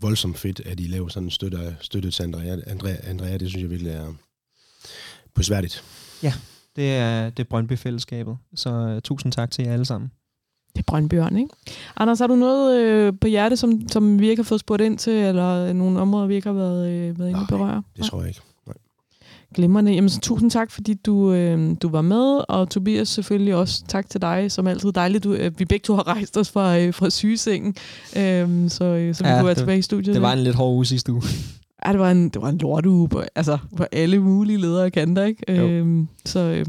voldsomt fedt, at I laver sådan en støtte, støtte til Andrea. Andrea. Andrea, det synes jeg virkelig er prisværdigt. Ja, det er, det er Brøndby-fællesskabet. Så uh, tusind tak til jer alle sammen. Det er Brøndbjørn, ikke? Anders, har du noget øh, på hjerte, som, som vi ikke har fået spurgt ind til, eller nogle områder, vi ikke har været, øh, været inde i berøre? det tror jeg ikke. Glimrende. Jamen, så tusind tak, fordi du, øh, du var med, og Tobias selvfølgelig også tak til dig, som altid dejligt, du, øh, vi begge to har rejst os fra, øh, fra sygesengen, øh, så, øh, så vi ja, kunne være det, tilbage i studiet. Det var en lidt hård uge sidste uge. Ja, det var en, det var en lorteuge på, altså, på alle mulige ledere og kanter, ikke? Øh, så øh,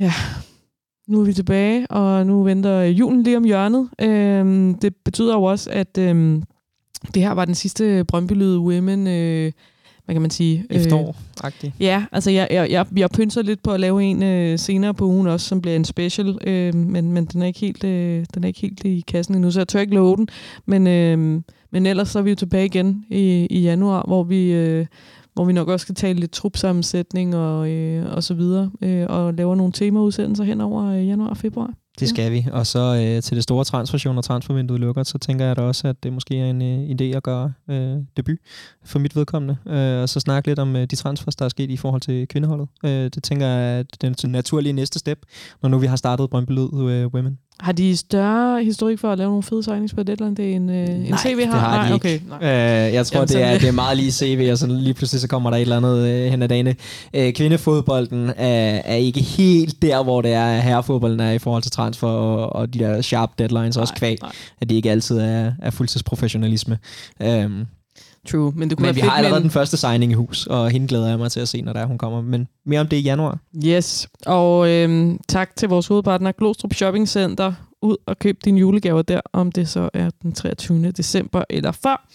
ja, nu er vi tilbage, og nu venter julen lige om hjørnet. Øh, det betyder jo også, at øh, det her var den sidste Brøndby Women øh, hvad kan man sige? efterår Øh, ja, altså jeg, jeg, jeg, jeg pynser lidt på at lave en øh, senere på ugen også, som bliver en special, øh, men, men den, er ikke helt, øh, den er ikke helt i kassen endnu, så jeg tør ikke love den. Men, øh, men ellers så er vi jo tilbage igen i, i januar, hvor vi, øh, hvor vi nok også skal tale lidt trupsammensætning og, øh, og så videre, øh, og laver nogle temaudsendelser hen over øh, januar og februar. Det skal vi. Og så øh, til det store transferstation og transfervinduet lukker, så tænker jeg da også, at det måske er en øh, idé at gøre øh, debut for mit vedkommende. Øh, og så snakke lidt om øh, de transfers, der er sket i forhold til kvindeholdet. Øh, det tænker jeg er den naturlige næste step, når nu vi har startet Brøndby Lyd øh, Women. Har de større historik for at lave nogle fede signings på deadline det end, øh, en CV har? har de Nej, okay. Nej. Øh, jeg tror, Jamen, det, er, det er meget lige CV, og så lige pludselig så kommer der et eller andet øh, hen ad dagene. Øh, kvindefodbolden er, er ikke helt der, hvor det er herrefodbolden er i forhold til transfer og, og de der sharp deadlines, nej, også kvæg, nej. at det ikke altid er, er fuldtidsprofessionalisme. Øh, True, men det kunne men vi har allerede men... den første signing i hus, og hende glæder jeg mig til at se, når der hun kommer. Men mere om det i januar. Yes, og øhm, tak til vores hovedpartner Glostrup Shopping Center. Ud og køb dine julegaver der, om det så er den 23. december eller før.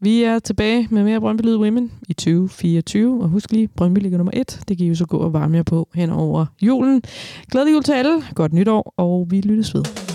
Vi er tilbage med mere Brøndby Lyd Women i 2024, og husk lige, Brøndby ligger nummer 1. Det kan I jo så gå og varme jer på hen over julen. Glædelig jul til alle, godt nytår, og vi lyttes ved.